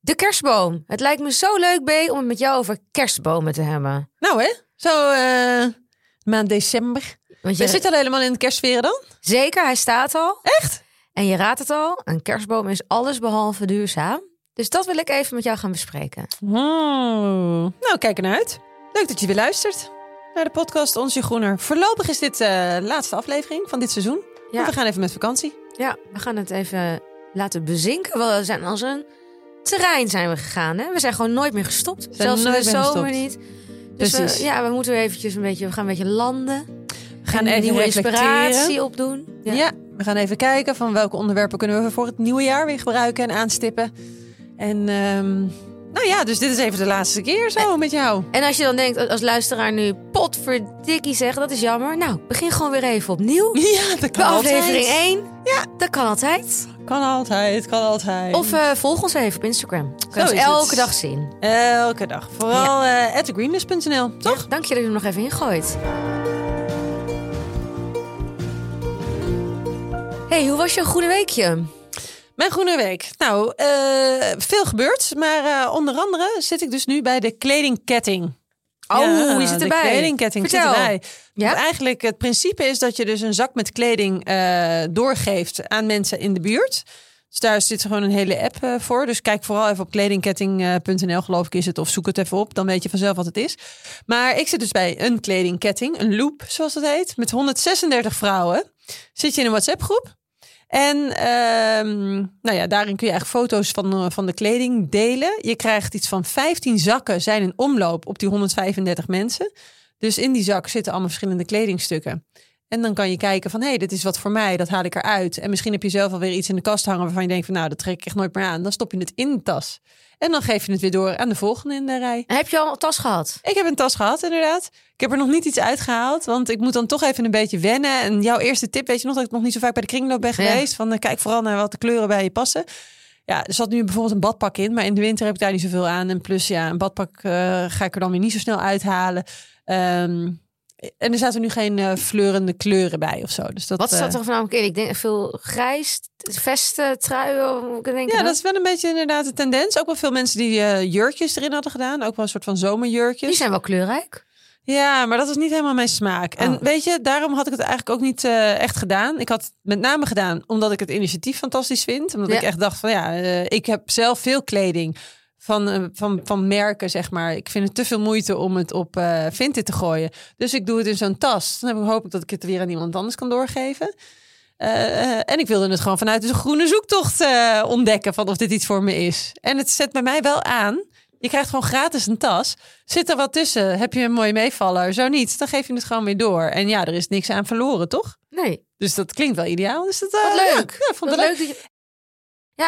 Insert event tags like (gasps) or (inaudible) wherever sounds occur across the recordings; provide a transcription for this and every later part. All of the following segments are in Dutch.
De kerstboom. Het lijkt me zo leuk, B, om het met jou over kerstbomen te hebben. Nou hè, zo eh, maand december. Want Je zit al helemaal in de kerstsfeer dan? Zeker, hij staat al. Echt? En je raadt het al, een kerstboom is alles behalve duurzaam. Dus dat wil ik even met jou gaan bespreken. Oh. Nou, kijk ernaar uit. Leuk dat je weer luistert naar de podcast Onsje Groener. Voorlopig is dit de laatste aflevering van dit seizoen. Ja. We gaan even met vakantie. Ja, we gaan het even laten bezinken. We zijn als een terrein zijn we gegaan. Hè? We zijn gewoon nooit meer gestopt. Zelfs in de zomer niet. Dus Precies. we, ja, we moeten eventjes een beetje, we gaan een beetje landen. We gaan En even nieuwe inspiratie opdoen. Ja. we gaan even kijken van welke onderwerpen kunnen we voor het nieuwe jaar weer gebruiken en aanstippen. En ehm, nou ja, dus dit is even de laatste keer zo met jou. En als je dan denkt, als luisteraar nu potverdikkie zeggen, dat is jammer. Nou, begin gewoon weer even opnieuw. (laughs) Ja, dat Bij kan aflevering altijd. 1. Ja. Dat kan altijd. Kan altijd, kan altijd. Of eh, volg ons even op Instagram. Kan je het. elke dag zien. Elke dag. Vooral at thegreenlist.nl, toch? Ja, dank je dat je er nog even ingooit. hey, hoe was je goede weekje? Mijn groene week. Nou, eh, veel gebeurd. Maar eh, onder andere zit ik dus nu bij de kledingketting. Oh, je zit erbij. De kledingketting Vertel. zit erbij. Ja? Eigenlijk het principe is dat je dus een zak met kleding eh, doorgeeft aan mensen in de buurt. Dus daar zit gewoon een hele app voor. Dus kijk vooral even op kledingketting.nl geloof ik is het. Of zoek het even op, dan weet je vanzelf wat het is. Maar ik zit dus bij een kledingketting, een loop zoals het heet. Met 136 vrouwen. Zit je in een WhatsApp groep. En ehm, nou ja, daarin kun je eigenlijk foto's van, eh, van de kleding delen. Je krijgt iets van 15 zakken zijn in omloop op die 135 mensen. Dus in die zak zitten allemaal verschillende kledingstukken. En dan kan je kijken van, hé, hey, dit is wat voor mij, dat haal ik eruit. En misschien heb je zelf alweer iets in de kast hangen waarvan je denkt van, nou, dat trek ik echt nooit meer aan. Dan stop je het in de tas. En dan geef je het weer door aan de volgende in de rij. En heb je al een tas gehad? Ik heb een tas gehad, inderdaad. Ik heb er nog niet iets uitgehaald, want ik moet dan toch even een beetje wennen. En jouw eerste tip, weet je nog dat ik nog niet zo vaak bij de kringloop ben Ja. geweest? Van eh, kijk vooral naar wat de kleuren bij je passen. Ja, er zat nu bijvoorbeeld een badpak in, maar in de winter heb ik daar niet zoveel aan. En plus, ja, een badpak eh, ga ik er dan weer niet zo snel uithalen. Ehm, en er zaten nu geen eh, fleurende kleuren bij of zo. Dus dat, Wat eh, zat er voornamelijk in? Ik denk veel grijs, vesten, truien. Ja, dan? dat is wel een beetje inderdaad de tendens. Ook wel veel mensen die eh, jurkjes erin hadden gedaan. Ook wel een soort van zomerjurkjes. Die zijn wel kleurrijk. Ja, maar dat was niet helemaal mijn smaak. En Oh. weet je, daarom had ik het eigenlijk ook niet eh, echt gedaan. Ik had het met name gedaan omdat ik het initiatief fantastisch vind. Omdat Ja. ik echt dacht van ja, eh, ik heb zelf veel kleding van, eh, van, van merken, zeg maar. Ik vind het te veel moeite om het op eh Vinted te gooien. Dus ik doe het in zo'n tas. Dan hoop ik dat ik het weer aan iemand anders kan doorgeven. Eh, en ik wilde het gewoon vanuit een groene zoektocht ontdekken van of dit iets voor me is. En het zet bij mij wel aan. Je krijgt gewoon gratis een tas. Zit er wat tussen? Heb je een mooie meevaller? Zo niet. Dan geef je het gewoon weer door. En ja, er is niks aan verloren, toch? Nee, Dus dat klinkt wel ideaal. Dus dat, wat leuk. Ja, vond het leuk.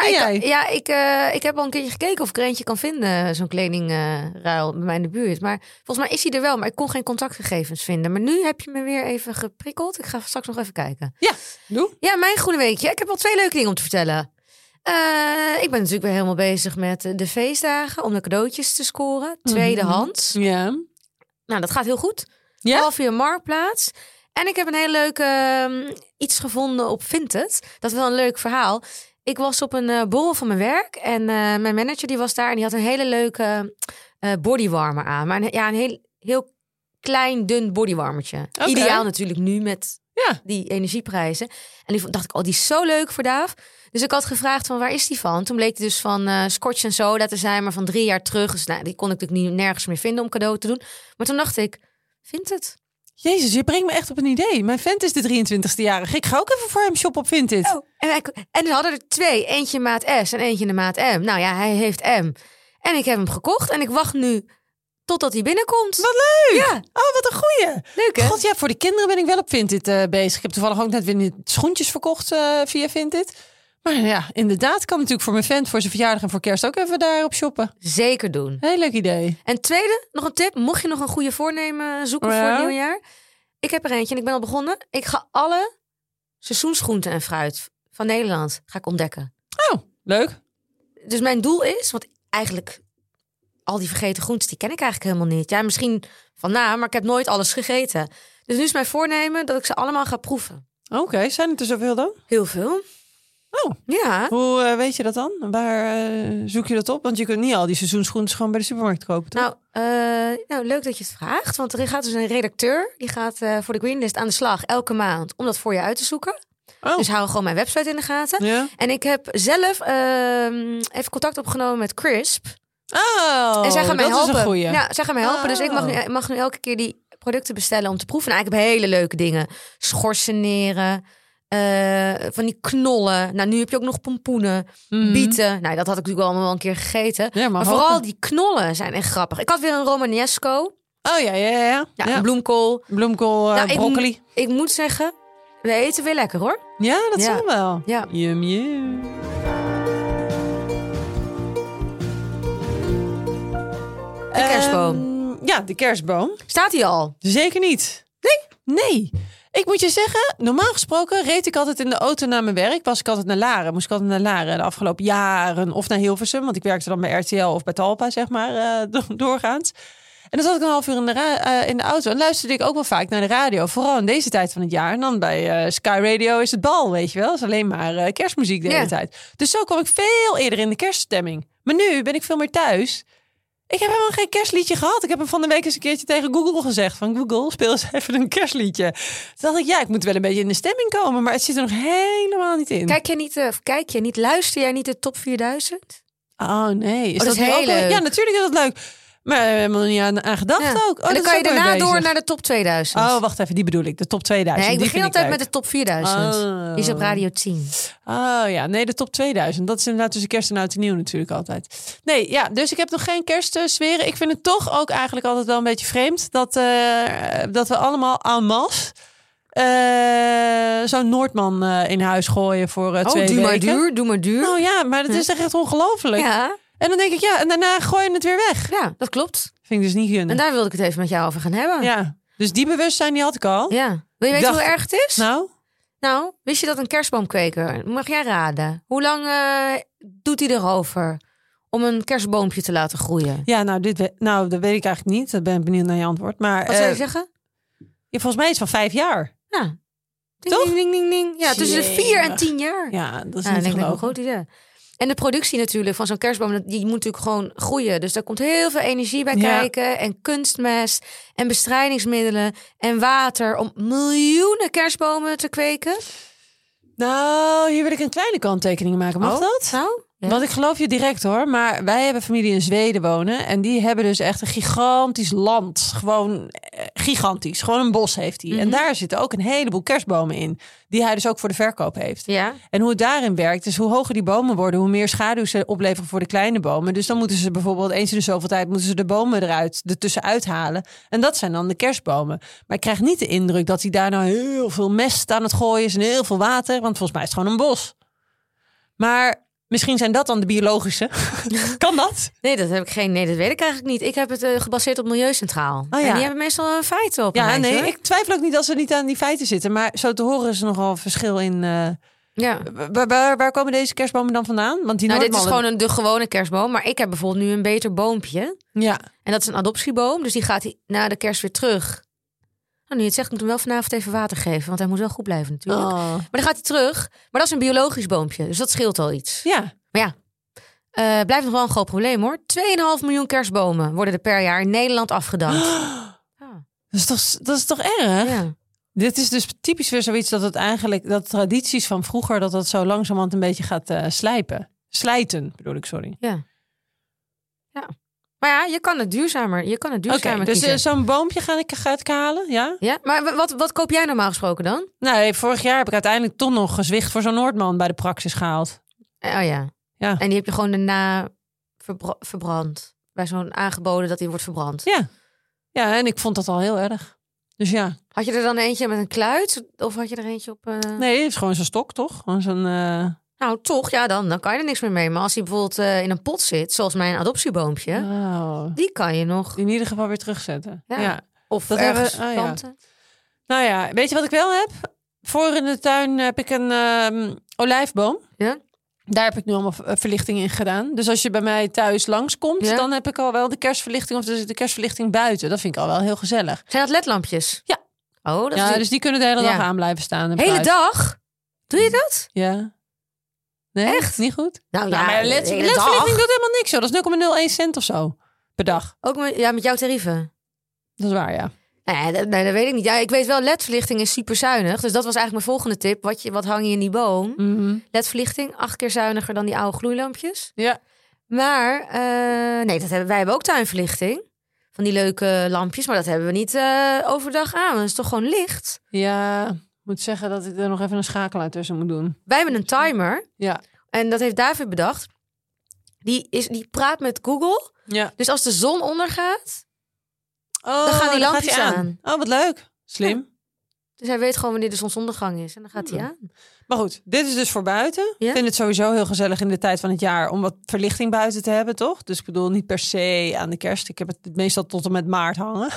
Ja, ik, ja ik, eh, ik heb al een keertje gekeken of ik er eentje kan vinden, zo'n kledingruil bij mij in de buurt. Maar volgens mij is hij er wel, maar ik kon geen contactgegevens vinden. Maar nu heb je me weer even geprikkeld. Ik ga straks nog even kijken. Ja, doe. Ja, mijn goede weekje. Ik heb wel twee leuke dingen om te vertellen. Eh, ik ben natuurlijk weer helemaal bezig met eh, de feestdagen om de cadeautjes te scoren. Tweedehands. Ja. Nou, dat gaat heel goed. Ja? Al via Marktplaats. En ik heb een heel leuk ehm, iets gevonden op Vinted. Dat is wel een leuk verhaal. Ik was op een eh, borrel van mijn werk en eh, mijn manager die was daar en die had een hele leuke eh bodywarmer aan. Maar een, ja, een heel, heel klein, dun bodywarmertje. Ideaal natuurlijk nu met Ja. die energieprijzen. En die vond- dacht ik, oh, die is zo leuk voor Daaf. Dus ik had gevraagd van waar is die van? Toen bleek die dus van eh Scotch en Soda te zijn, maar van drie jaar terug. Dus nou, die kon ik natuurlijk niet nergens meer vinden om cadeau te doen. Maar toen dacht ik, vindt het? Jezus, je brengt me echt op een idee. Mijn vent is de 23ste jarig. Ik ga ook even voor hem shoppen op Vinted. Oh, en, wij, en ze hadden er twee. Eentje in maat S en eentje in de maat M. Nou ja, hij heeft M. En ik heb hem gekocht en ik wacht nu totdat hij binnenkomt. Wat leuk! Ja, Oh, wat een goeie. leuk hè? God, ja, voor de kinderen ben ik wel op Vinted eh, bezig. Ik heb toevallig ook net weer schoentjes verkocht eh, via Vinted. Maar ja, inderdaad, kan natuurlijk voor mijn vent voor zijn verjaardag en voor kerst ook even daarop shoppen. Zeker doen. Heel leuk idee. En tweede, nog een tip. Mocht je nog een goede voornemen zoeken Ja. voor het nieuwjaar. Ik heb er eentje en ik ben al begonnen. Ik ga alle seizoensgroenten en fruit van Nederland ga ik ontdekken. Oh, leuk. Dus mijn doel is, want eigenlijk al die vergeten groentes, die ken ik eigenlijk helemaal niet. Ja, misschien van naam, maar ik heb nooit alles gegeten. Dus nu is mijn voornemen dat ik ze allemaal ga proeven. Oké, zijn het er zoveel dan? Heel veel. Oh, Ja. hoe eh, weet je dat dan? Waar eh, zoek je dat op? Want je kunt niet al die seizoensgroentes gewoon bij de supermarkt kopen, toch? Nou, eh, nou, leuk dat je het vraagt. Want er gaat dus een redacteur. Die gaat voor de Greenlist aan de slag elke maand om dat voor je uit te zoeken. oh. Dus hou gewoon mijn website in de gaten. ja. En ik heb zelf ehm, even contact opgenomen met Crisp. Oh, en zij gaan mij dat helpen. is een goeie. Ja, zij gaan mij helpen. Dus ik mag nu, Oh. mag nu elke keer die producten bestellen om te proeven. Nou, ik heb hele leuke dingen. Schorseneren. Eh, van die knollen. Nou, nu heb je ook nog pompoenen. Mhm. Bieten. Nou, dat had ik natuurlijk allemaal wel een keer gegeten. Ja, maar, vooral die knollen zijn echt grappig. Ik had weer een Romanesco. Oh ja, ja, ja. ja. Ja, bloemkool. Bloemkool, eh, Nou, broccoli. Ik moet zeggen, we eten weer lekker hoor. Ja, dat Ja. zal wel. Ja. Yum, yum. De kerstboom. Ehm, ja, de kerstboom. Staat hij al? Zeker niet. Nee? Nee. Ik moet je zeggen, normaal gesproken reed ik altijd in de auto naar mijn werk. Was ik altijd naar Laren. Moest ik altijd naar Laren de afgelopen jaren. Of naar Hilversum, want ik werkte dan bij RTL of bij Talpa, zeg maar, eh, (laughs) do- doorgaans. En dan zat ik een half uur in de, eh, in de auto. En luisterde ik ook wel vaak naar de radio. Vooral in deze tijd van het jaar. En dan bij eh, Sky Radio is het bal, weet je wel. Het is alleen maar kerstmuziek de Ja. hele tijd. Dus zo kwam ik veel eerder in de kerststemming. Maar nu ben ik veel meer thuis. Ik heb helemaal geen kerstliedje gehad. Ik heb hem van de week eens een keertje tegen Google gezegd. Van Google, speel eens (laughs) even een kerstliedje. Toen dacht ik, ja, ik moet wel een beetje in de stemming komen. Maar het zit er nog helemaal niet in. Kijk je niet, eh, of kijk je niet, luister jij niet de top 4000? Oh nee, is dat is nu heel leuk. Ja, natuurlijk is dat leuk. Maar we hebben er niet aan, aan gedacht Ja. ook. Oh, en dan kan je daarna door naar de top 2000. Oh, wacht even, die bedoel ik. De top 2000. nee, ik begin altijd met de top 4000. Oh. Die is op Radio 10. Oh ja, nee, de top 2000. Dat is inderdaad tussen kerst en oud en nieuw natuurlijk altijd. Nee, ja, dus ik heb nog geen kerstsferen. Ik vind het toch ook eigenlijk altijd wel een beetje vreemd dat, eh, dat we allemaal en masse eh, zo'n Noordman eh, in huis gooien voor eh, Oh, twee doe maar duur, doe maar duur. Nou ja, maar dat is echt, echt ongelooflijk. ja, En dan denk ik, ja, en daarna gooi je het weer weg. ja, dat klopt. Vind ik dus niet En gunnen. daar wilde ik het even met jou over gaan hebben. Ja, dus die bewustzijn die had ik al. Ja. Wil je weten dacht- hoe erg het is? Nou, Nou, wist je dat een kerstboomkweker, mag jij raden, hoe lang eh, doet hij erover om een kerstboompje te laten groeien? ja, nou, dit, nou, dat weet ik eigenlijk niet. Dat ben ik benieuwd naar je antwoord. Maar Wat zou je eh, zeggen? ja, volgens mij is het van vijf jaar. Ja. Ding, Toch? Ding, ding, ding, ding. Ja, tussen de vier en tien jaar. Ja, dat is Ja, niet dan denk ik, En de productie natuurlijk van zo'n kerstboom, die moet natuurlijk gewoon groeien. Dus daar komt heel veel energie bij Ja. kijken. En kunstmest en bestrijdingsmiddelen en water om miljoenen kerstbomen te kweken. Nou, hier wil ik een kleine kanttekening maken. Mag Oh, dat? Nou, ja. Want ik geloof je direct hoor. Maar wij hebben familie in Zweden wonen. En die hebben dus echt een gigantisch land. Gewoon eh, gigantisch. Gewoon een bos heeft hij. En Mhm. daar zitten ook een heleboel kerstbomen in. Die hij dus ook voor de verkoop heeft. Ja. En hoe het daarin werkt, is hoe hoger die bomen worden, hoe meer schaduw ze opleveren voor de kleine bomen. Dus dan moeten ze bijvoorbeeld eens in de zoveel tijd moeten ze de bomen eruit, ertussen uithalen. En dat zijn dan de kerstbomen. Maar ik krijg niet de indruk dat hij daar nou heel veel mest aan het gooien is en heel veel water. Want volgens mij is het gewoon een bos. Maar misschien zijn dat dan de biologische. (laughs) kan dat? Nee, dat heb ik geen. Nee, dat weet ik eigenlijk niet. Ik heb het eh, gebaseerd op Milieucentraal. Oh, ja. En die hebben meestal een feiten op. Ja, nee, ik twijfel ook niet dat ze niet aan die feiten zitten. Maar zo te horen is er nogal verschil in. eh. Ja. waar, waar, waar komen deze kerstbomen dan vandaan? Want die Nou, dit is gewoon een, de gewone kerstboom. Maar ik heb bijvoorbeeld nu een beter boompje. Ja. En dat is een adoptieboom. Dus die gaat na de kerst weer terug. Nou, nu je het zegt, moet hem wel vanavond even water geven. Want hij moet wel goed blijven natuurlijk. Oh. Maar dan gaat hij terug. Maar dat is een biologisch boompje. Dus dat scheelt al iets. Ja. Eh blijft nog wel een groot probleem hoor. 2,5 miljoen kerstbomen worden er per jaar in Nederland afgedankt. Ja. (gasps) Dat is toch, dat is toch erg? Ja. Dit is dus typisch weer zoiets dat het eigenlijk, dat tradities van vroeger, dat dat zo langzamerhand een beetje gaat eh, slijpen. Slijten, bedoel ik, sorry. Ja. ja. Maar ja, je kan het duurzamer. Je kan het duurzamer dus kiezen. eh, zo'n boompje ga ik, ga ik halen, ja? ja, maar wa- wat, wat koop jij normaal gesproken dan? Nee, vorig jaar heb ik uiteindelijk toch nog gezwicht voor zo'n Noordman bij de praxis gehaald. Eh, Oh ja. Ja. En die heb je gewoon daarna verbra- verbrand. Bij zo'n aangeboden dat die wordt verbrand. Ja. Ja, en ik vond dat al heel erg. Dus ja, Had je er dan eentje met een kluit? Of had je er eentje op... eh, nee, het is gewoon zo'n stok, toch? Gewoon zo'n... Nou, toch, ja, dan, dan kan je er niks meer mee. Maar als hij bijvoorbeeld eh, in een pot zit, zoals mijn adoptieboompje, oh, die kan je nog. in ieder geval weer terugzetten. Ja. ja. Of Dat ergens hebben- oh ja. Nou ja, weet je wat ik wel heb? Voor in de tuin heb ik een ehm, olijfboom. Ja? Daar heb ik nu allemaal eh, verlichting in gedaan. Dus als je bij mij thuis langskomt, Ja. dan heb ik al wel de kerstverlichting of de, kerstverlichting buiten. Dat vind ik al wel heel gezellig. Zijn dat ledlampjes? Ja. Oh, dat Ja, is dus die kunnen de hele dag aan blijven staan. hele dag? Doe je dat? Ja. Nee, Echt? Niet goed? Nou Ja, maar LED hele LED-verlichting dag. doet helemaal niks, joh. Dat is 0,01 cent of zo per dag. Ook met, ja, met jouw tarieven. Dat is waar, ja. Nee, dat, nee, dat weet ik niet. Ja, ik weet wel, LED-verlichting is super zuinig. Dus dat was eigenlijk mijn volgende tip. Wat, je, wat hang je in die boom? Mhm. LED-verlichting, acht keer zuiniger dan die oude gloeilampjes. Ja. Maar, eh, nee, dat hebben, wij hebben ook tuinverlichting. Van die leuke lampjes. Maar dat hebben we niet eh, overdag aan. Dat is toch gewoon licht? Ja, moet zeggen dat ik er nog even een schakelaar tussen moet doen. Wij hebben een timer. Ja. En dat heeft David bedacht. Die, is, die praat met Google. Ja. Dus als de zon ondergaat... Oh, Dan gaan die lampjes aan. Oh, wat leuk. Slim. Dus hij weet gewoon wanneer de zonsondergang is. En dan gaat hij Hmm. aan. Maar goed, dit is dus voor buiten. Ja? Ik vind het sowieso heel gezellig in de tijd van het jaar om wat verlichting buiten te hebben, toch? Dus ik bedoel niet per se aan de kerst. Ik heb het meestal tot en met maart hangen.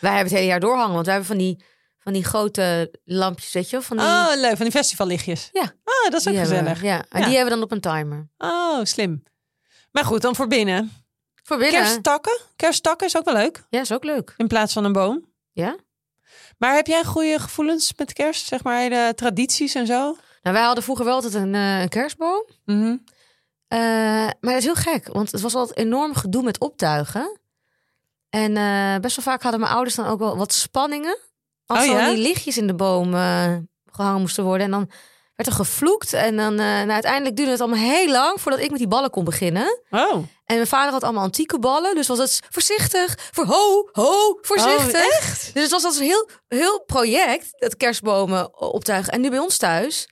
Wij hebben het hele jaar doorhangen. Want wij hebben van die, van die grote lampjes, weet je wel? Van die, Oh, leuk. Van die festivallichtjes. Ja. Oh, dat is ook die hebben we. gezellig. Ja, en Ja. die hebben we dan op een timer. Oh, slim. Maar goed, dan voor binnen. Voor binnen. Kersttakken. Kersttakken is ook wel leuk. Ja, is ook leuk. In plaats van een boom. Ja? Maar heb jij goede gevoelens met kerst? Zeg maar de tradities en zo? Nou, wij hadden vroeger wel altijd een, eh, een kerstboom. Mhm. Eh, maar dat is heel gek, want het was altijd enorm gedoe met optuigen. En eh, best wel vaak hadden mijn ouders dan ook wel wat spanningen. Als Oh, ja? die lichtjes in de boom eh, gehangen moesten worden. En dan werd er gevloekt. En dan eh, nou, uiteindelijk duurde het allemaal heel lang voordat ik met die ballen kon beginnen. Oh, En mijn vader had allemaal antieke ballen. Dus was het voorzichtig, voor ho, ho, voorzichtig. Oh, echt? Dus het was als een heel, heel project, dat kerstbomen optuigen. En nu bij ons thuis,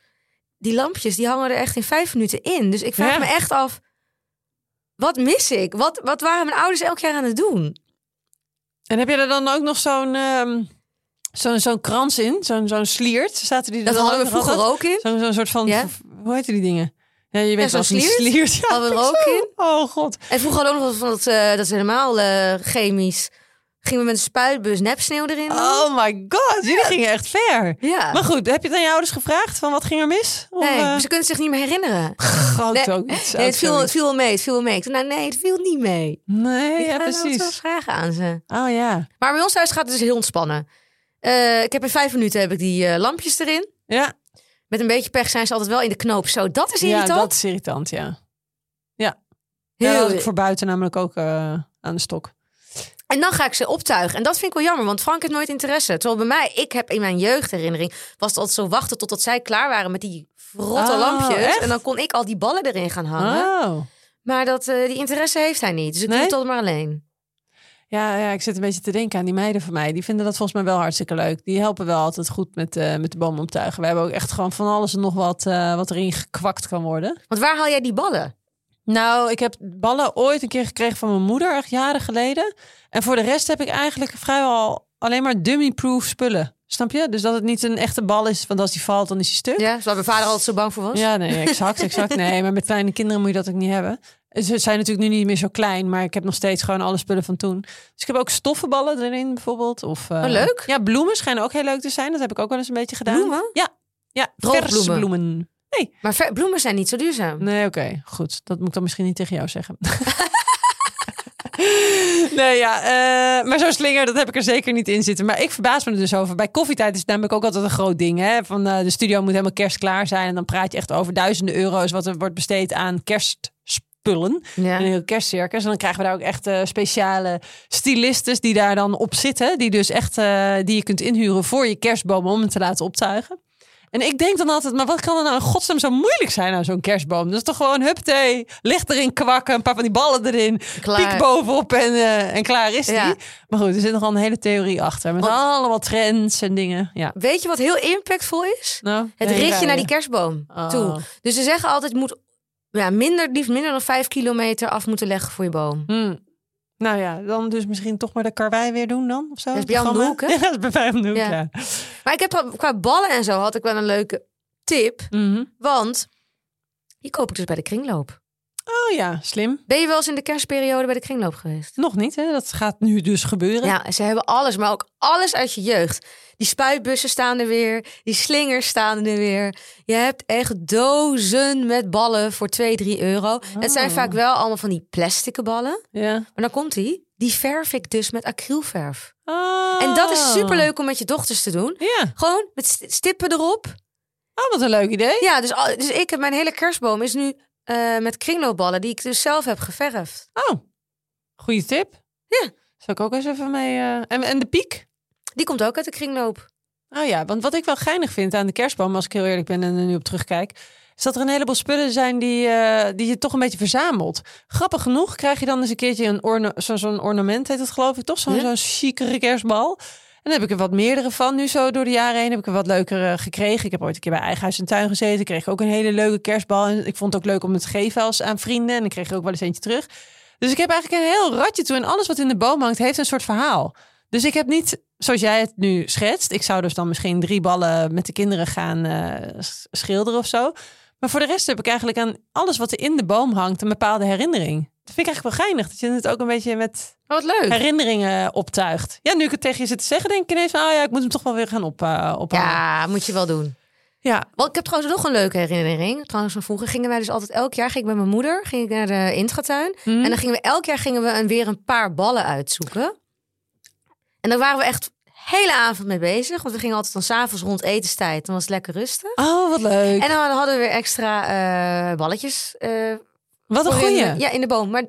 die lampjes, die hangen er echt in vijf minuten in. Dus ik vraag Ja. me echt af, wat mis ik? Wat, wat waren mijn ouders elk jaar aan het doen? En heb je er dan ook nog zo'n ehm, zo'n zo'n krans in? Zo'n zo'n sliert? Zaten die er Dat dan hadden we vroeger ook in. Zo'n zo'n soort van, Ja. hoe heet die dingen? Ja, je weet wel, zo'n sliert? sliert. (laughs) Ja, Hadden we er zo. ook in. Oh god. En vroeger hadden we ook nog van dat, eh, dat is helemaal eh, chemisch. Gingen we met een spuitbus nepsneeuw erin. Oh my god, jullie gingen echt ver. Ja. Maar goed, heb je het aan je ouders gevraagd van wat ging er mis? Of, nee, eh, ze kunnen zich niet meer herinneren. groot Nee, ook iets. Nee, het, viel, het viel wel mee, het viel wel mee. Ik nou nee, het viel niet mee. Nee, Ik ja precies. vragen aan ze. Oh ja. Maar bij ons thuis gaat het dus heel ontspannen. Eh, ik heb in vijf minuten heb ik die eh, lampjes erin. Ja, Met een beetje pech zijn ze altijd wel in de knoop. Zo, dat is ja irritant. dat is irritant, ja. Ja, Heel dat had ik voor buiten namelijk ook eh, aan de stok. En dan ga ik ze optuigen. En dat vind ik wel jammer, want Frank heeft nooit interesse. Terwijl bij mij, ik heb in mijn jeugdherinnering... was het altijd zo wachten totdat zij klaar waren met die verrotte Oh, lampjes. echt? En dan kon ik al die ballen erin gaan hangen. Oh. Maar dat, die interesse heeft hij niet. Dus ik Nee? doe het altijd maar alleen. Ja, ja, ik zit een beetje te denken aan die meiden van mij. Die vinden dat volgens mij wel hartstikke leuk. Die helpen wel altijd goed met, eh, met de boom optuigen. We hebben ook echt gewoon van alles en nog wat, eh, wat erin gekwakt kan worden. Want waar haal jij die ballen? Nou, ik heb ballen ooit een keer gekregen van mijn moeder, echt jaren geleden. En voor de rest heb ik eigenlijk vrijwel alleen maar dummy-proof spullen. Snap je? Dus dat het niet een echte bal is, want als die valt, dan is die stuk. Ja, waar mijn vader altijd zo bang voor was. Ja, nee, exact, exact. Nee, (laughs) maar met kleine kinderen moet je dat ook niet hebben. Ze zijn natuurlijk nu niet meer zo klein, maar ik heb nog steeds gewoon alle spullen van toen. Dus ik heb ook stoffenballen erin bijvoorbeeld. Of, eh, Oh, leuk. Ja, bloemen schijnen ook heel leuk te zijn. Dat heb ik ook wel eens een beetje gedaan. Bloemen? Ja, ja verse bloemen. bloemen. Maar ver- bloemen zijn niet zo duurzaam. Nee, oké, goed. Dat moet ik dan misschien niet tegen jou zeggen. (laughs) nee, ja, eh, maar zo'n slinger, dat heb ik er zeker niet in zitten. Maar ik verbaas me er dus over. Bij koffietijd is het namelijk ook altijd een groot ding. Hè? Van eh, de studio moet helemaal kerstklaar zijn. En dan praat je echt over duizenden euro's wat er wordt besteed aan kerstspullen. Ja. Een heel kerstcircus. En dan krijgen we daar ook echt eh, speciale stylistes die daar dan op zitten. Die dus echt, eh, die je kunt inhuren voor je kerstboom om hem te laten optuigen. En ik denk dan altijd, maar wat kan er nou in godsnaam zo moeilijk zijn aan zo'n kerstboom? Dat is toch gewoon huppatee, licht erin kwakken, een paar van die ballen erin, Klaar. piek bovenop en, eh, en klaar is die. Ja. Maar goed, er zit nogal een hele theorie achter. Met Want- allemaal trends en dingen. Ja. Weet je wat heel impactvol is? Nou, Het ritje naar die kerstboom Oh. toe. Dus ze zeggen altijd, moet ja, minder, liefst minder dan vijf kilometer af moeten leggen voor je boom. Hmm. Nou ja, dan dus misschien toch maar de karwei weer doen dan? Of zo? Dat is bij jou om de hoek, hè? (laughs) Ja, dat is bij mij om de hoek, Ja. ja. Maar ik heb qua ballen en zo had ik wel een leuke tip. Mhm. Want die koop ik dus bij de kringloop. Oh ja, slim. Ben je wel eens in de kerstperiode bij de kringloop geweest? Nog niet, hè? Dat gaat nu dus gebeuren. Ja, ze hebben alles, maar ook alles uit je jeugd. Die spuitbussen staan er weer. Die slingers staan er weer. Je hebt echt dozen met ballen voor 2, 3 euro. Het zijn Oh. vaak wel allemaal van die plastic ballen. Ja. Maar dan komt die. Die verf ik dus met acrylverf. Oh. En dat is superleuk om met je dochters te doen. Ja. Gewoon met st- stippen erop. Oh, wat een leuk idee. Ja, dus, dus ik heb mijn hele kerstboom is nu eh, met kringloopballen die ik dus zelf heb geverfd. Oh, goede tip. Ja. Zal ik ook eens even mee... eh, En, en de piek? Die komt ook uit de kringloop. Oh ja, want wat ik wel geinig vind aan de kerstboom, als ik heel eerlijk ben en er nu op terugkijk, is dat er een heleboel spullen zijn die, eh, die je toch een beetje verzamelt. Grappig genoeg krijg je dan eens een keertje een orna zo, zo'n ornament, heet het geloof ik toch? Zo'n Ja. zo'n chicere kerstbal. Heb ik er wat meerdere van nu zo door de jaren heen. Heb ik er wat leuker eh, gekregen. Ik heb ooit een keer bij Eigen Huis en Tuin gezeten. Kreeg ook een hele leuke kerstbal. En ik vond het ook leuk om het te geven als aan vrienden. En ik kreeg er ook wel eens eentje terug. Dus ik heb eigenlijk een heel ratje toe. En alles wat in de boom hangt, heeft een soort verhaal. Dus ik heb niet, zoals jij het nu schetst. Ik zou dus dan misschien drie ballen met de kinderen gaan eh, schilderen of zo. Maar voor de rest heb ik eigenlijk aan alles wat er in de boom hangt een bepaalde herinnering. Dat vind ik eigenlijk wel geinig. Dat je het ook een beetje met Oh, wat leuk. herinneringen optuigt. Ja, nu ik het tegen je zit te zeggen, denk ik ineens van... Oh ja, ik moet hem toch wel weer gaan op, eh ophangen. Ja, moet je wel doen. ja. Want ik heb trouwens nog een leuke herinnering. Trouwens, van vroeger gingen wij dus altijd elk jaar ging ik met mijn moeder ging ik naar de intratuin. Hm? En dan gingen we elk jaar gingen we een, weer een paar ballen uitzoeken. En daar waren we echt hele avond mee bezig. Want we gingen altijd dan s'avonds rond etenstijd. Dan was het lekker rustig. Oh, wat leuk. En dan hadden we weer extra eh, balletjes. eh, wat een in goeie. ja, in de boom. Maar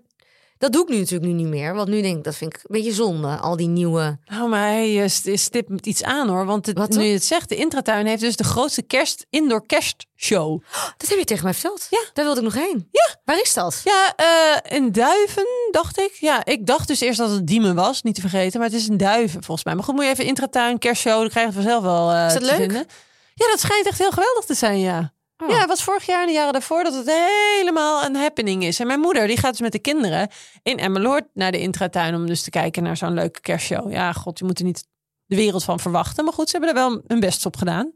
dat doe ik nu natuurlijk nu niet meer. Want nu denk ik, dat vind ik een beetje zonde. Al die nieuwe... Nou, maar hij eh, st- stipt iets aan hoor. Want het- Wat nu je het zegt, de intratuin heeft dus de grootste kerst indoor kerstshow. Dat heb je tegen mij verteld. Ja. Daar wilde ik nog heen. Ja. Waar is dat? Ja, eh in Duiven dacht ik. Ja, ik dacht dus eerst dat het Diemen was, niet te vergeten. Maar het is in Duiven volgens mij. Maar goed, moet je even intratuin, kerstshow, dan krijg je het vanzelf wel eh, Is dat te leuk? vinden. Ja, dat schijnt echt heel geweldig te zijn, ja. Oh. Ja, het was vorig jaar en de jaren daarvoor dat het helemaal een happening is. En mijn moeder, die gaat dus met de kinderen in Emmeloord naar de intratuin... om dus te kijken naar zo'n leuke kerstshow. Ja, god, je moet er niet de wereld van verwachten. Maar goed, ze hebben er wel hun best op gedaan.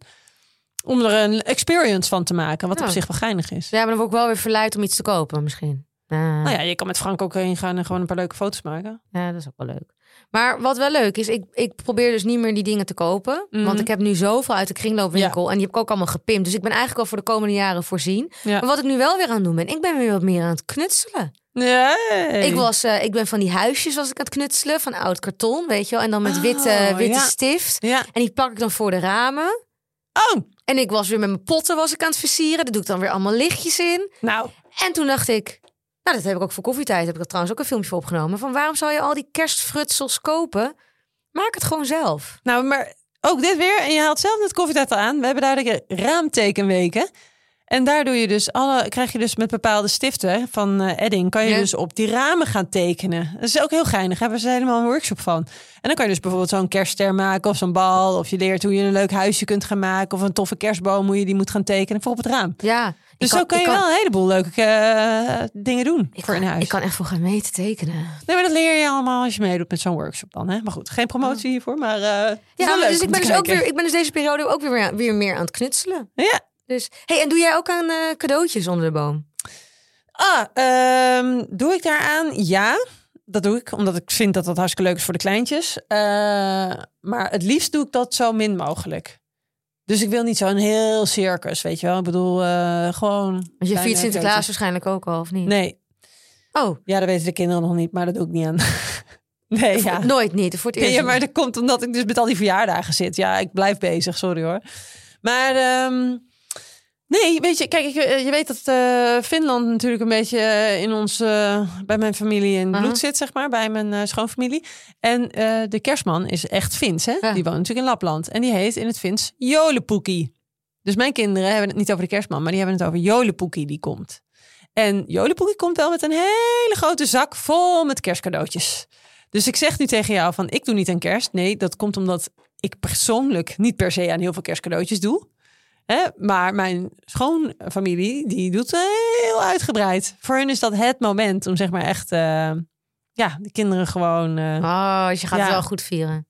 Om er een experience van te maken, wat op zich wel geinig is. Ja, maar dan word ik wel weer verleid om iets te kopen misschien. Ah. Nou ja, je kan met Frank ook heen gaan en gewoon een paar leuke foto's maken. Ja, dat is ook wel leuk. Maar wat wel leuk is, ik, ik probeer dus niet meer die dingen te kopen. Mhm. Want ik heb nu zoveel uit de kringloopwinkel. En die heb ik ook allemaal gepimpt. Dus ik ben eigenlijk al voor de komende jaren voorzien. Ja. Maar wat ik nu wel weer aan het doen ben, ik ben weer wat meer aan het knutselen. Nee. Ik, was, eh, ik ben van die huisjes was ik aan het knutselen, van oud karton, weet je wel. En dan met witte, Oh, witte ja. stift. En die plak ik dan voor de ramen. Oh, En ik was weer met mijn potten was ik aan het versieren. Daar doe ik dan weer allemaal lichtjes in. nou. En toen dacht ik, nou dat heb ik ook voor koffietijd, heb ik er trouwens ook een filmpje voor opgenomen. Van waarom zou je al die kerstfrutsels kopen? Maak het gewoon zelf. Nou, maar ook dit weer. En je haalt zelf net koffietijd al aan. We hebben daar de raamtekenweken. En daar doe je dus alle, krijg je dus met bepaalde stiften van eh, Edding, kan je Ja. dus op die ramen gaan tekenen. Dat is ook heel geinig. Daar hebben ze helemaal een workshop van. En dan kan je dus bijvoorbeeld zo'n kerstster maken of zo'n bal. Of je leert hoe je een leuk huisje kunt gaan maken. Of een toffe kerstboom, hoe je die moet gaan tekenen voor op het raam. Ja. Dus ik zo kan je wel een heleboel leuke eh, dingen doen ik voor kan, in huis. ik kan echt voor gaan mee te tekenen. Nee, maar dat leer je allemaal als je meedoet met zo'n workshop dan. Hè? Maar goed, geen promotie hiervoor, maar eh, Ja, wel maar leuk dus ik ben dus ook weer, ik ben dus deze periode ook weer, weer meer aan het knutselen. Ja. Dus, hey, en doe jij ook aan eh, cadeautjes onder de boom? Ah, ehm, doe ik daaraan? Ja, dat doe ik. Omdat ik vind dat dat hartstikke leuk is voor de kleintjes. Maar het liefst doe ik dat zo min mogelijk. Dus ik wil niet zo'n heel circus, weet je wel. Ik bedoel, eh, gewoon... Want je viert Sinterklaas waarschijnlijk ook al, of niet? Nee, Oh, ja, dat weten de kinderen nog niet, maar dat doe ik niet aan. (laughs) nee, ja. nooit niet. Voor het eerst. Ja, maar dat komt omdat ik dus met al die verjaardagen zit. Ja, ik blijf bezig, sorry hoor. Maar ehm, nee, weet je, kijk, ik, eh, je weet dat eh, Finland natuurlijk een beetje eh, in ons, bij mijn familie in bloed zit, zeg maar, bij mijn schoonfamilie. En de kerstman is echt Fins, hè? Ja. Die woont natuurlijk in Lapland. En die heet in het Fins Jolepoekie. Dus mijn kinderen hebben het niet over de kerstman, maar die hebben het over Jolepoekie die komt. En Jolepoekie komt wel met een hele grote zak vol met kerstcadeautjes. Dus ik zeg nu tegen jou van, ik doe niet aan kerst. Nee, dat komt omdat ik persoonlijk niet per se aan heel veel kerstcadeautjes doe. Hè? Maar mijn schoonfamilie, die doet heel uitgebreid. Voor hun is dat het moment om zeg maar echt, eh, ja, de kinderen gewoon, eh, Oh, dus je gaat Ja. het wel goed vieren.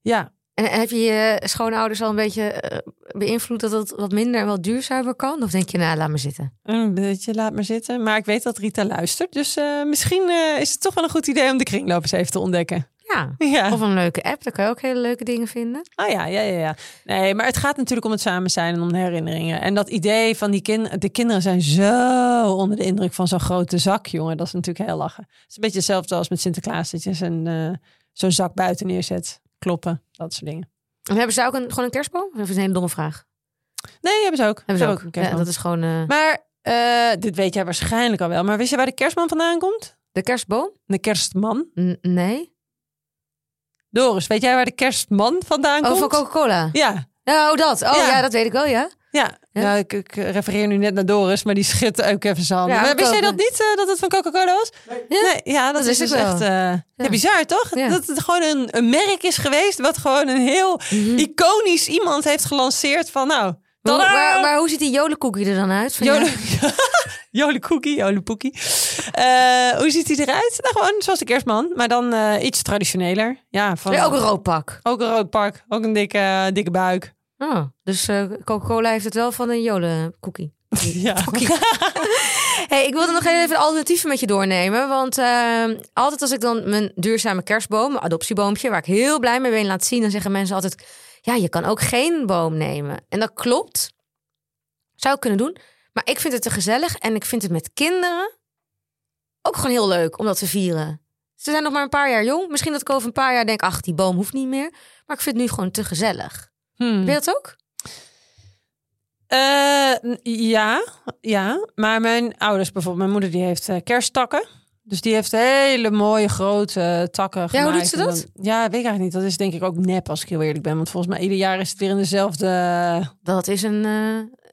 ja. En heb je je schoonouders al een beetje eh, beïnvloed dat het wat minder en wat duurzamer kan? Of denk je, nou, laat me zitten? Een beetje, laat maar zitten. Maar ik weet dat Rita luistert. Dus misschien is het toch wel een goed idee om de kringloop eens even te ontdekken. Ja. Ja. Of een leuke app, daar kan je ook hele leuke dingen vinden. Oh ja, ja, ja, ja. Nee, maar het gaat natuurlijk om het samen zijn en om de herinneringen. En dat idee van die kinderen, de kinderen zijn zo onder de indruk van zo'n grote zak, jongen. Dat is natuurlijk heel lachen. Het is een beetje hetzelfde als met Sinterklaas, dat je zo'n eh, zo'n zak buiten neerzet. Kloppen, dat soort dingen. En hebben ze ook een, gewoon een kerstboom? Of is het een hele domme vraag? Nee, hebben ze ook. Hebben ze ook. een Ja, dat is gewoon eh, Maar eh, dit weet jij waarschijnlijk al wel. Maar wist je waar de kerstman vandaan komt? de kerstboom? De kerstman. N- nee. Doris, weet jij waar de kerstman vandaan Oh, komt? van Coca-Cola. Ja, Ja, oh dat. Oh Ja. ja. dat weet ik wel, ja. ja. Ja? ja. ik, ik refereer nu net naar Doris, maar die schudt ook even zijn handen. Ja, maar wist jij dat niet, eh, dat het van Coca-Cola was? Nee, ja, dat, Dat is dus echt eh, ja, bizar, toch? Dat het gewoon een, een merk is geweest wat gewoon een heel Mhm. iconisch iemand heeft gelanceerd van nou... Tadaa! maar, maar hoe ziet die jolenkoekie er dan uit? Van? Jolen, (laughs) Jolenkoekie, jolenpoekie. Eh hoe ziet hij eruit? Nou, gewoon zoals de kerstman, maar dan eh, iets traditioneler. Ja, van, Ja, ook een rood pak. ook een rood pak, ook een dikke, dikke buik. Oh, dus eh, Coca-Cola heeft het wel van een jolenkoekie. (laughs) Ja. (laughs) Hey, ik wilde nog even een alternatieven met je doornemen. Want eh, altijd als ik dan mijn duurzame kerstboom, mijn adoptieboompje, waar ik heel blij mee ben, laat zien, dan zeggen mensen altijd: Ja, je kan ook geen boom nemen. En dat klopt. Zou ik kunnen doen. Maar ik vind het te gezellig en ik vind het met kinderen ook gewoon heel leuk om dat te vieren. Ze zijn nog maar een paar jaar jong. Misschien dat ik over een paar jaar denk: Ach, die boom hoeft niet meer. Maar ik vind het nu gewoon te gezellig. Hmm. Heb je dat ook? Eh, ja, ja. Maar mijn ouders bijvoorbeeld, mijn moeder die heeft eh, kersttakken. Dus die heeft hele mooie grote eh, takken Ja, hoe doet ze dat? dan- ja, weet ik eigenlijk niet. Dat is denk ik ook nep als ik heel eerlijk ben. Want volgens mij ieder jaar is het weer in dezelfde Dat is een eh,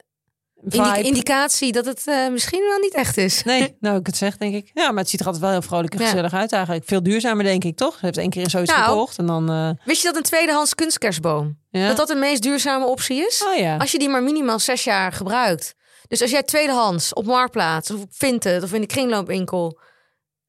vibe. indicatie dat het eh, misschien wel niet echt is. Nee, (laughs) nou ik het zeg, denk ik. Ja, maar het ziet er altijd wel heel vrolijk en Ja. gezellig uit eigenlijk. Veel duurzamer, denk ik, toch? Ze heeft één keer zoiets Nou. gekocht en dan... eh, Wist je dat een tweedehands kunstkerstboom, ja. dat dat de meest duurzame optie is? Oh ja. Als je die maar minimaal zes jaar gebruikt. Dus als jij tweedehands op Marktplaats of op Vinted of in de kringloopwinkel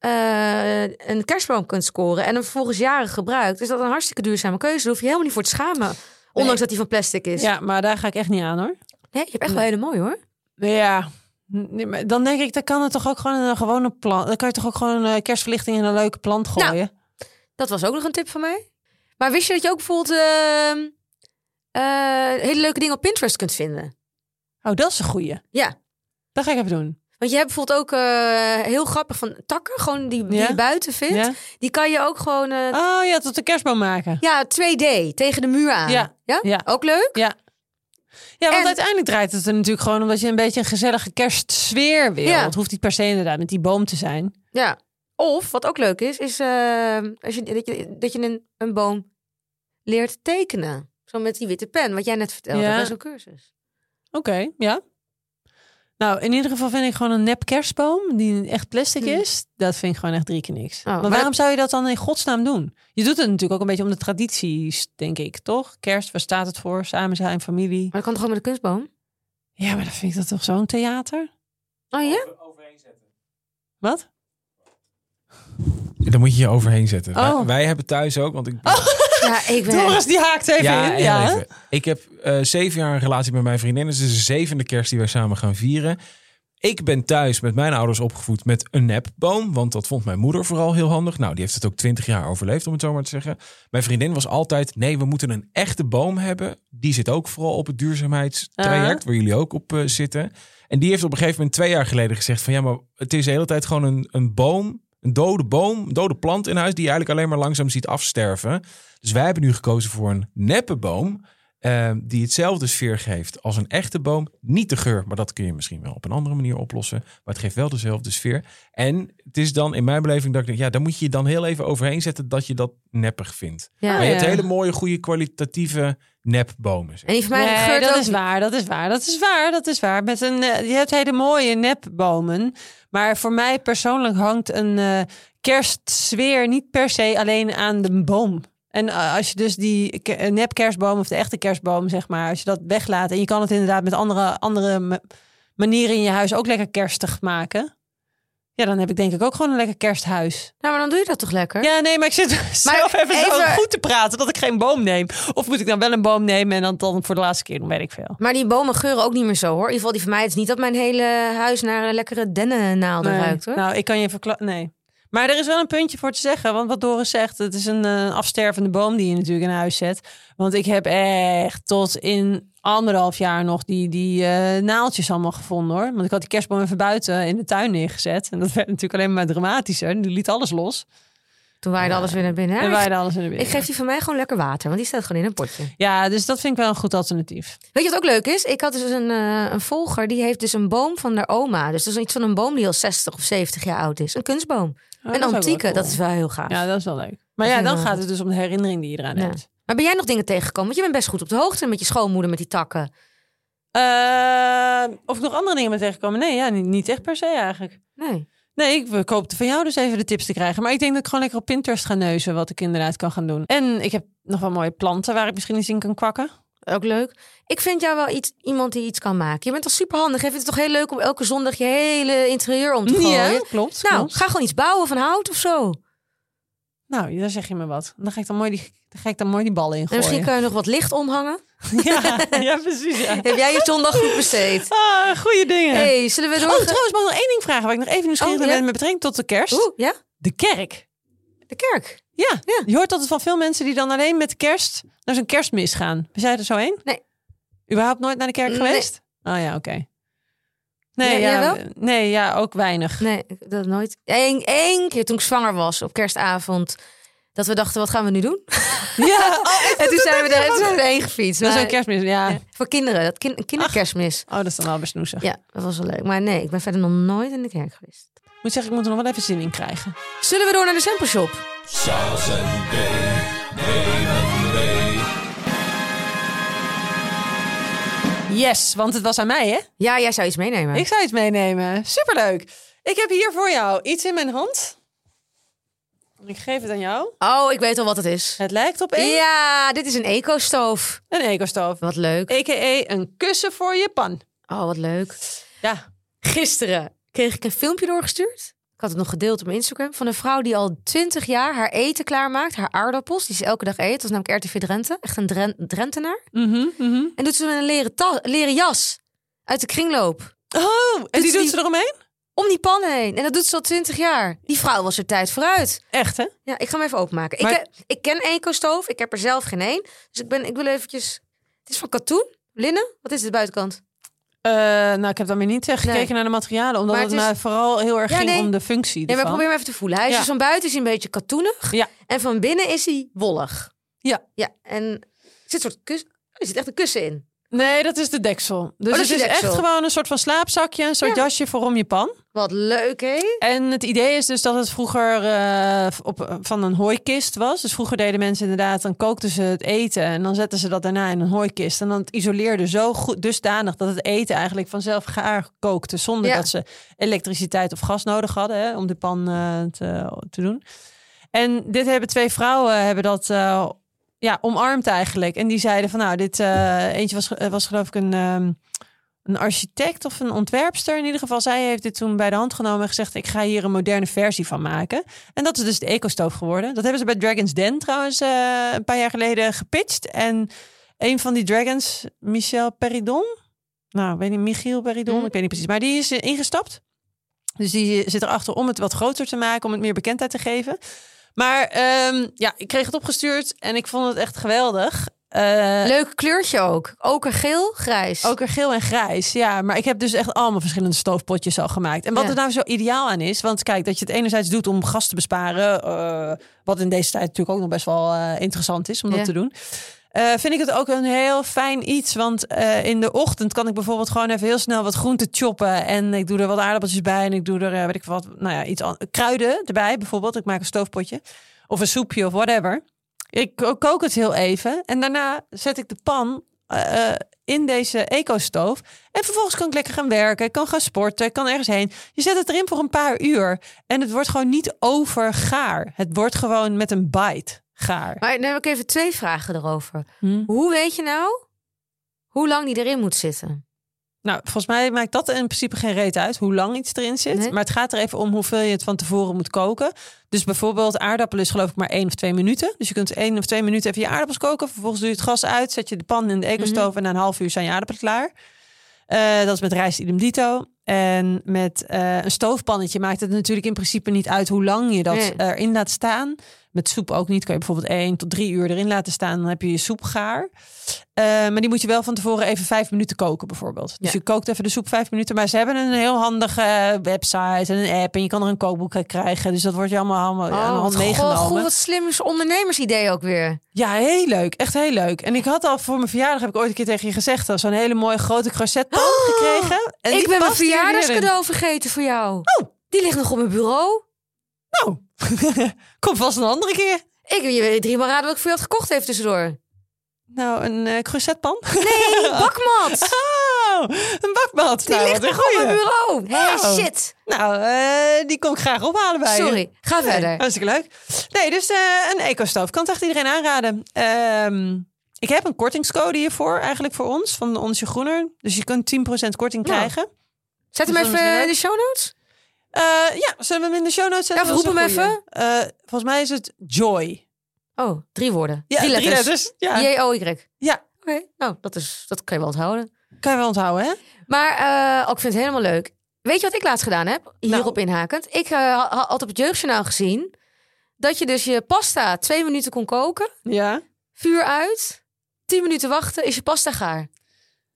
eh, een kerstboom kunt scoren en hem vervolgens jaren gebruikt, is dat een hartstikke duurzame keuze. Daar hoef je helemaal niet voor te schamen. Ondanks dat die van plastic is. Ja, maar daar ga ik echt niet aan, hoor. Nee, je hebt echt wel hele mooi hoor. Ja. Nee, maar dan denk ik, dan kan het toch ook gewoon een gewone plant... Dan kan je toch ook gewoon een eh, kerstverlichting in een leuke plant gooien? Nou. Dat was ook nog een tip van mij. Maar wist je dat je ook bijvoorbeeld eh, hele leuke dingen op Pinterest kunt vinden? Oh, dat is een goeie. Ja. Dat ga ik even doen. Want je hebt bijvoorbeeld ook eh, heel grappig van takken, gewoon die, die Ja? je buiten vindt. Ja? Die kan je ook gewoon, eh, Oh ja, tot de kerstboom maken. ja, 2D tegen de muur aan. Ja. Ja? Ook leuk? Ja. Ja, want En- uiteindelijk draait het er natuurlijk gewoon omdat je een beetje een gezellige kerstsfeer wil. Ja. Het hoeft niet per se inderdaad met die boom te zijn. Ja. Of, wat ook leuk is, is eh, als je, dat je, dat je een, een boom leert tekenen. Zo met die witte pen, wat jij net vertelde Ja. bij zo'n cursus. Oké, ja. Nou, in ieder geval vind ik gewoon een nep kerstboom die echt plastic Hm. is. Dat vind ik gewoon echt drie keer niks. maar maar waarom zou je dat dan in godsnaam doen? Je doet het natuurlijk ook een beetje om de tradities, denk ik, toch? Kerst, waar staat het voor? Samen zijn, familie. Maar dat kan toch ook met een kunstboom? Ja, maar dan vind ik dat toch zo'n theater? Oh ja? Wat? Dan moet je je overheen zetten. Oh. Wij, wij hebben thuis ook, want ik... (laughs) Ja, ik ben... Doris, die haakt even ja, in. Ja, even. Ik heb eh, zeven jaar een relatie met mijn vriendin. Dus het is de zevende kerst die wij samen gaan vieren. Ik ben thuis met mijn ouders opgevoed met een nepboom. Want dat vond mijn moeder vooral heel handig. Nou, die heeft het ook twintig jaar overleefd, om het zo maar te zeggen. Mijn vriendin was altijd, nee, we moeten een echte boom hebben. Die zit ook vooral op het duurzaamheidstraject, waar jullie ook op eh, zitten. En die heeft op een gegeven moment twee jaar geleden gezegd van... ja, maar het is de hele tijd gewoon een, een boom, een dode boom, een dode plant in huis... die je eigenlijk alleen maar langzaam ziet afsterven. Dus wij hebben nu gekozen voor een neppe boom... eh, die hetzelfde sfeer geeft als een echte boom. Niet de geur, maar dat kun je misschien wel op een andere manier oplossen. Maar het geeft wel dezelfde sfeer. En het is dan in mijn beleving dat ik denk... ja, daar moet je je dan heel even overheen zetten... dat je dat neppig vindt. Ja. maar je hebt hele mooie, goede, kwalitatieve nepbomen. zeg. En die van mij Nee, geurt dat ook is waar, dat is waar, dat is waar, dat is waar. Met een, eh, je hebt hele mooie nepbomen. Maar voor mij persoonlijk hangt een eh, kerstsfeer niet per se alleen aan de boom. En eh, als je dus die ke- eh, nep kerstboom of de echte kerstboom, zeg maar, als je dat weglaat en je kan het inderdaad met andere, andere ma- manieren in je huis ook lekker kerstig maken. Ja, dan heb ik denk ik ook gewoon een lekker kersthuis. Nou, maar dan doe je dat toch lekker? Ja, nee, maar ik zit (laughs) zelf even, zo goed te praten dat ik geen boom neem. Of moet ik dan wel een boom nemen en dan, dan voor de laatste keer, dan weet ik veel. Maar die bomen geuren ook niet meer zo hoor. In ieder geval die van mij. Het is niet dat mijn hele huis naar een lekkere dennennaalden Nee. ruikt hoor. Nou, ik kan je verklaren. Nee. Maar er is wel een puntje voor te zeggen. Want wat Doris zegt, het is een eh, afstervende boom die je natuurlijk in huis zet. Want ik heb echt tot in anderhalf jaar nog die, die eh, naaltjes allemaal gevonden hoor. Want ik had die kerstboom even buiten in de tuin neergezet. En dat werd natuurlijk alleen maar dramatischer. Die liet alles los. Toen waaide alles weer naar binnen. hè? En wij alles in de ik binnen. geef die van mij gewoon lekker water, want die staat gewoon in een potje. Ja, dus dat vind ik wel een goed alternatief. Weet je wat ook leuk is? Ik had dus een, eh, een volger, die heeft dus een boom van haar oma. Dus dat is iets van een boom die al 60 of 70 jaar oud is. Een kunstboom. Oh, een antieke, cool. dat is wel heel gaaf. Ja, dat is wel leuk. Maar Dat ja, ik dan gaat het dus om de herinnering die je eraan Ja. hebt. Maar ben jij nog dingen tegengekomen? Want je bent best goed op de hoogte met je schoonmoeder met die takken. Eh, of ik nog andere dingen ben tegengekomen? Nee, ja, niet, niet echt per se eigenlijk. Nee. Nee, ik hoopte van jou dus even de tips te krijgen. Maar ik denk dat ik gewoon lekker op Pinterest ga neuzen wat ik inderdaad kan gaan doen. En ik heb nog wel mooie planten waar ik misschien eens in kan kwakken. Ook leuk. Ik vind jou wel iets, iemand die iets kan maken. Je bent toch super handig. Je vindt het toch heel leuk om elke zondag je hele interieur om te gooien. Ja, klopt. Nou, klopt. ga gewoon iets bouwen van hout of zo. Nou, daar zeg je me wat. Dan ga ik dan mooi die, dan ga ik dan mooi die ballen in En gooien. misschien kan je nog wat licht omhangen. (laughs) ja, ja, precies. Ja. Heb jij je zondag goed besteed? Ah, goede dingen. hey, zullen we door? Oh, trouwens, mag ik nog één ding vragen waar ik nog even nieuwsgierig Oh, ja? ben met betrekking tot de kerst. Oeh, ja? De kerk. De kerk. Ja. Ja. je hoort altijd van veel mensen die dan alleen met kerst naar zo'n kerstmis gaan. Ben jij er zo heen? Nee. Überhaupt nooit naar de kerk Nee. geweest? Oh ja, oké. Nee, ja, nee, ja, ook weinig. Nee, dat nooit. Eén, één keer toen ik zwanger was op kerstavond. Dat we dachten, wat gaan we nu doen? (laughs) Ja, (laughs) en toen zijn we er toen zijn we erheen gefietst. dat is zo'n kerstmis. Ja. ja, voor kinderen, dat kind, kinderkerstmis. Oh, dat is dan wel best snoezig. Ja, dat was wel leuk. Maar nee, ik ben verder nog nooit in de kerk geweest. Ik moet zeggen, ik moet er nog wel even zin in krijgen. Zullen we door naar de sample shop? Yes, want het was aan mij, hè? Ja, jij zou iets meenemen. Ik zou iets meenemen. Superleuk. Ik heb hier voor jou iets in mijn hand. Ik geef het aan jou. Oh, ik weet al wat het is. Het lijkt op een, Ja, dit is een eco-stoof. een ecostoof. Wat leuk. A.k.a. een kussen voor je pan. Oh, wat leuk. Ja. Gisteren kreeg ik een filmpje doorgestuurd. Ik had het nog gedeeld op mijn Instagram. Van een vrouw die al 20 jaar haar eten klaarmaakt. Haar aardappels, die ze elke dag eet. Dat is namelijk RTV Drenthe. Echt een Dren- Drentenaar. Mhm, mhm. En doet ze met een leren, leren jas. Uit de kringloop. Oh, en die doet die- ze eromheen? Om die pan heen. En dat doet ze al 20 jaar. Die vrouw was er tijd vooruit. Echt, hè? Ja, ik ga hem even openmaken. Maar- Ik, he- ik ken Ecostoof. Ik heb er zelf geen één. Dus ik, ben, ik wil eventjes... Het is van katoen. Linnen. Wat is de buitenkant? Eh, nou, ik heb dan weer niet eh, gekeken Nee. naar de materialen. Omdat Maar het, het is- mij vooral heel erg Ja, ging nee. om de functie Nee, maar probeer hem even te voelen. Hij is Ja. dus van buiten is hij een beetje katoenig. Ja. En van binnen is hij wollig. Ja. Ja, en er zit, een soort kus, er zit echt een kussen in. Nee, dat is de deksel. Dus Oh, het is echt gewoon een soort van slaapzakje. Een soort Ja. jasje voor om je pan. Wat leuk, hè? En het idee is dus dat het vroeger eh, op, van een hooikist was. Dus vroeger deden mensen inderdaad, dan kookten ze het eten en dan zetten ze dat daarna in een hooikist. En dan het isoleerde zo goed, dusdanig dat het eten eigenlijk vanzelf gaar kookte. Zonder Ja. dat ze elektriciteit of gas nodig hadden hè, om de pan eh, te, te doen. En dit hebben twee vrouwen hebben dat eh, ja, omarmd eigenlijk. En die zeiden van nou, dit eh, eentje was, was geloof ik een... ehm, een architect of een ontwerpster in ieder geval. Zij heeft dit toen bij de hand genomen en gezegd: Ik ga hier een moderne versie van maken. En dat is dus de ecostoof geworden. Dat hebben ze bij Dragon's Den trouwens eh, een paar jaar geleden gepitcht. En een van die dragons, Michel Peridon. Nou, ik weet niet, Michiel Peridon, Mhm. ik weet niet precies. Maar die is eh, ingestapt. Dus die zit erachter om het wat groter te maken, om het meer bekendheid te geven. Maar ehm, ja, ik kreeg het opgestuurd en ik vond het echt geweldig. Eh, Leuk kleurtje ook. Okergeel, grijs. ook er geel en grijs, ja. Maar ik heb dus echt allemaal verschillende stoofpotjes al gemaakt. En wat Ja. er nou zo ideaal aan is... want kijk, dat je het enerzijds doet om gas te besparen... eh, wat in deze tijd natuurlijk ook nog best wel eh, interessant is om dat te doen... eh, vind ik het ook een heel fijn iets. Want eh, in de ochtend kan ik bijvoorbeeld gewoon even heel snel wat groenten choppen. En ik doe er wat aardappeltjes bij. En ik doe er, eh, weet ik wat, nou ja, iets kruiden erbij bijvoorbeeld. Ik maak een stoofpotje. Of een soepje of whatever. Ik ko- kook het heel even. En daarna zet ik de pan in deze eco-stoof. En vervolgens kan ik lekker gaan werken. Ik kan gaan sporten. Ik kan ergens heen. Je zet het erin voor een paar uur. En het wordt gewoon niet overgaar. Het wordt gewoon met een bite gaar. Maar dan heb ik even twee vragen erover. Hm. Hoe weet je nou hoe lang die erin moet zitten? Nou, volgens mij maakt dat in principe geen reet uit hoe lang iets erin zit. Nee. Maar het gaat er even om hoeveel je het van tevoren moet koken. Dus bijvoorbeeld aardappelen is geloof ik maar één of twee minuten. Dus je kunt één of twee minuten even je aardappels koken. Vervolgens doe je het gas uit, zet je de pan in de ecostoof... en na een half uur zijn je aardappelen klaar. Eh, dat is met rijst idem dito. En met eh, een stoofpannetje maakt het natuurlijk in principe niet uit hoe lang je dat Nee. erin laat staan. Met soep ook niet. Kan je bijvoorbeeld één tot drie uur erin laten staan. Dan heb je je soep gaar. Eh, maar die moet je wel van tevoren even vijf minuten koken bijvoorbeeld. Dus Ja. je kookt even de soep vijf minuten. Maar ze hebben een heel handige website en een app. En je kan er een kookboek krijgen. Dus dat wordt je allemaal, allemaal aan de hand Oh, wat, meegenomen. goh, goh, wat slim is ondernemersidee ook weer. Ja, heel leuk. Echt heel leuk. En ik had al voor mijn verjaardag, heb ik ooit een keer tegen je gezegd, al zo'n hele mooie grote croissetpan gekregen. En ik ben mijn verjaardagscadeau vergeten voor jou. Oh. Die ligt nog op mijn bureau. Nou, (laughs) kom vast een andere keer. Ik je weet drie maar raden wat ik voor je had gekocht even tussendoor. Nou, een croissetpan? Nee, (laughs) bakmat. Oh, een bakmat. Die nou, ligt een nog op mijn bureau. Hé, Wauw. shit. Nou, eh, die kom ik graag ophalen bij je. Sorry, ga Nee, verder. hartstikke leuk. Nee, dus eh, een eco-stoof. Kan het echt iedereen aanraden. Ehm, ik heb een kortingscode hiervoor, eigenlijk voor ons, van Onsje Groener. Dus je kunt 10% korting Nou, krijgen. Zet hem even in de show notes. Eh, ja, zullen we hem in de show notes zetten? Ja, Dat is roep een hem goeie. Eh, volgens mij is het Joy. Oh, drie woorden. Ja, drie letters. Ja, J-O-Y. ja. Oké, nou, dat, is, dat kan je wel onthouden. kan je wel onthouden, hè? Maar eh, ook, ik vind het helemaal leuk. Weet je wat ik laatst gedaan heb? Hierop Nou. inhakend. Ik had had op het jeugdjournaal gezien... dat je dus je pasta twee minuten kon koken. Ja. Vuur uit. Tien minuten wachten, is je pasta gaar.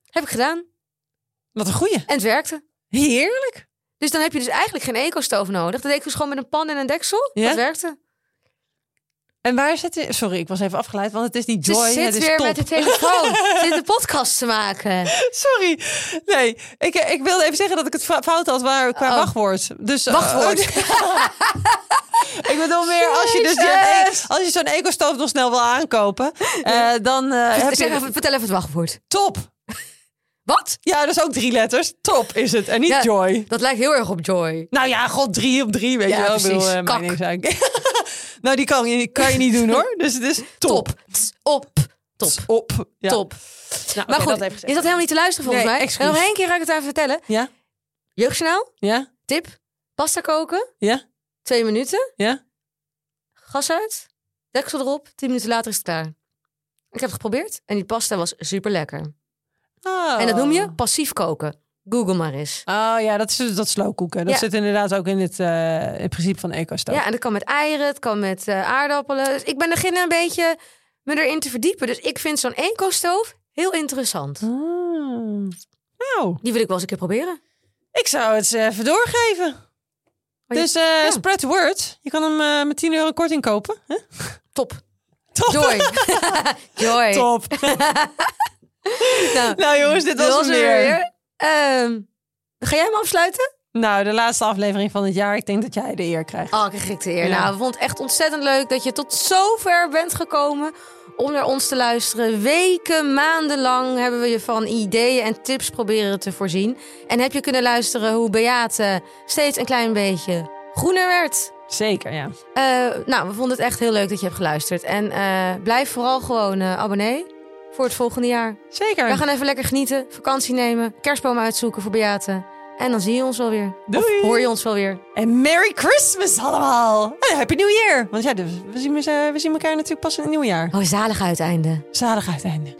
Heb ik gedaan. Wat een goeie. En het werkte. Heerlijk. Dus dan heb je dus eigenlijk geen eco-stoof nodig. Dat deed ik dus gewoon met een pan en een deksel. Ja? Dat werkte. En waar zit je? Sorry, ik was even afgeleid, want het is niet Ze Joy, zit het is weer top. met de telefoon. zit de podcast te maken. (laughs) Sorry. Nee, ik, ik wilde even zeggen dat ik het fout had waar, qua Oh. wachtwoord. Dus, eh, Wachtwoord. (laughs) ik bedoel meer als je, dus die, als je zo'n eco-stoof nog snel wil aankopen, eh, dan eh, heb Zeg je... vertel even het wachtwoord. Top. Wat? Ja, dat is ook drie letters. Top is het. En niet Ja. Joy. Dat lijkt heel erg op Joy. Nou ja, god, drie op drie, weet Ja, je wel. Ik bedoel, precies. eh, uit. (laughs) nou, die kan je, kan je niet doen hoor. Dus het is top. Op. Top. Op. Ja. Top. Nou, Maar oké, goed, dat je zat helemaal niet te luisteren volgens Nee, mij. excuus. En nog één keer ga ik het even vertellen. Ja? Jeugdjournaal, Ja? tip. Pasta koken, Ja? twee minuten. Ja? Gas uit, deksel erop. Tien minuten later is het klaar. Ik heb het geprobeerd en die pasta was super lekker. Oh. En dat noem je passief koken. Google maar eens. Oh ja, dat is dat slowkoeken. Dat Ja. zit inderdaad ook in het, eh, het principe van eco-stoof. Ja, en dat kan met eieren, het kan met eh, aardappelen. Dus ik ben beginnen een beetje me erin te verdiepen. Dus ik vind zo'n eco-stoof heel interessant. Ah. Nou, Die wil ik wel eens een keer proberen. ik zou het eh, even doorgeven. Oh, je- Dus eh, ja. spread the word. Je kan hem eh, met 10 euro korting kopen. Top. Top. Joy. (laughs) (laughs) Joy. Top. (laughs) (laughs) Nou, nou jongens, dit dit was, er weer. weer. Ehm, ga jij hem afsluiten? Nou, de laatste aflevering van het jaar. Ik denk dat jij de eer krijgt. Oh, ik de eer. Ja. Nou, we vonden het echt ontzettend leuk dat je tot zover bent gekomen om naar ons te luisteren. Weken, maanden lang hebben we je van ideeën en tips proberen te voorzien. En heb je kunnen luisteren hoe Beate steeds een klein beetje groener werd. Zeker, ja. Eh, nou, we vonden het echt heel leuk dat je hebt geluisterd. En eh, blijf vooral gewoon eh, abonnee voor het volgende jaar. Zeker. We gaan even lekker genieten, vakantie nemen, kerstboom uitzoeken voor Beate. En dan zie je ons wel weer. Doei. Of hoor je ons wel weer. En Merry Christmas allemaal. En Happy New Year. Want ja, dus we zien, we zien elkaar natuurlijk pas in het nieuwe jaar. Oh, zalig uiteinde. Zalig uiteinde.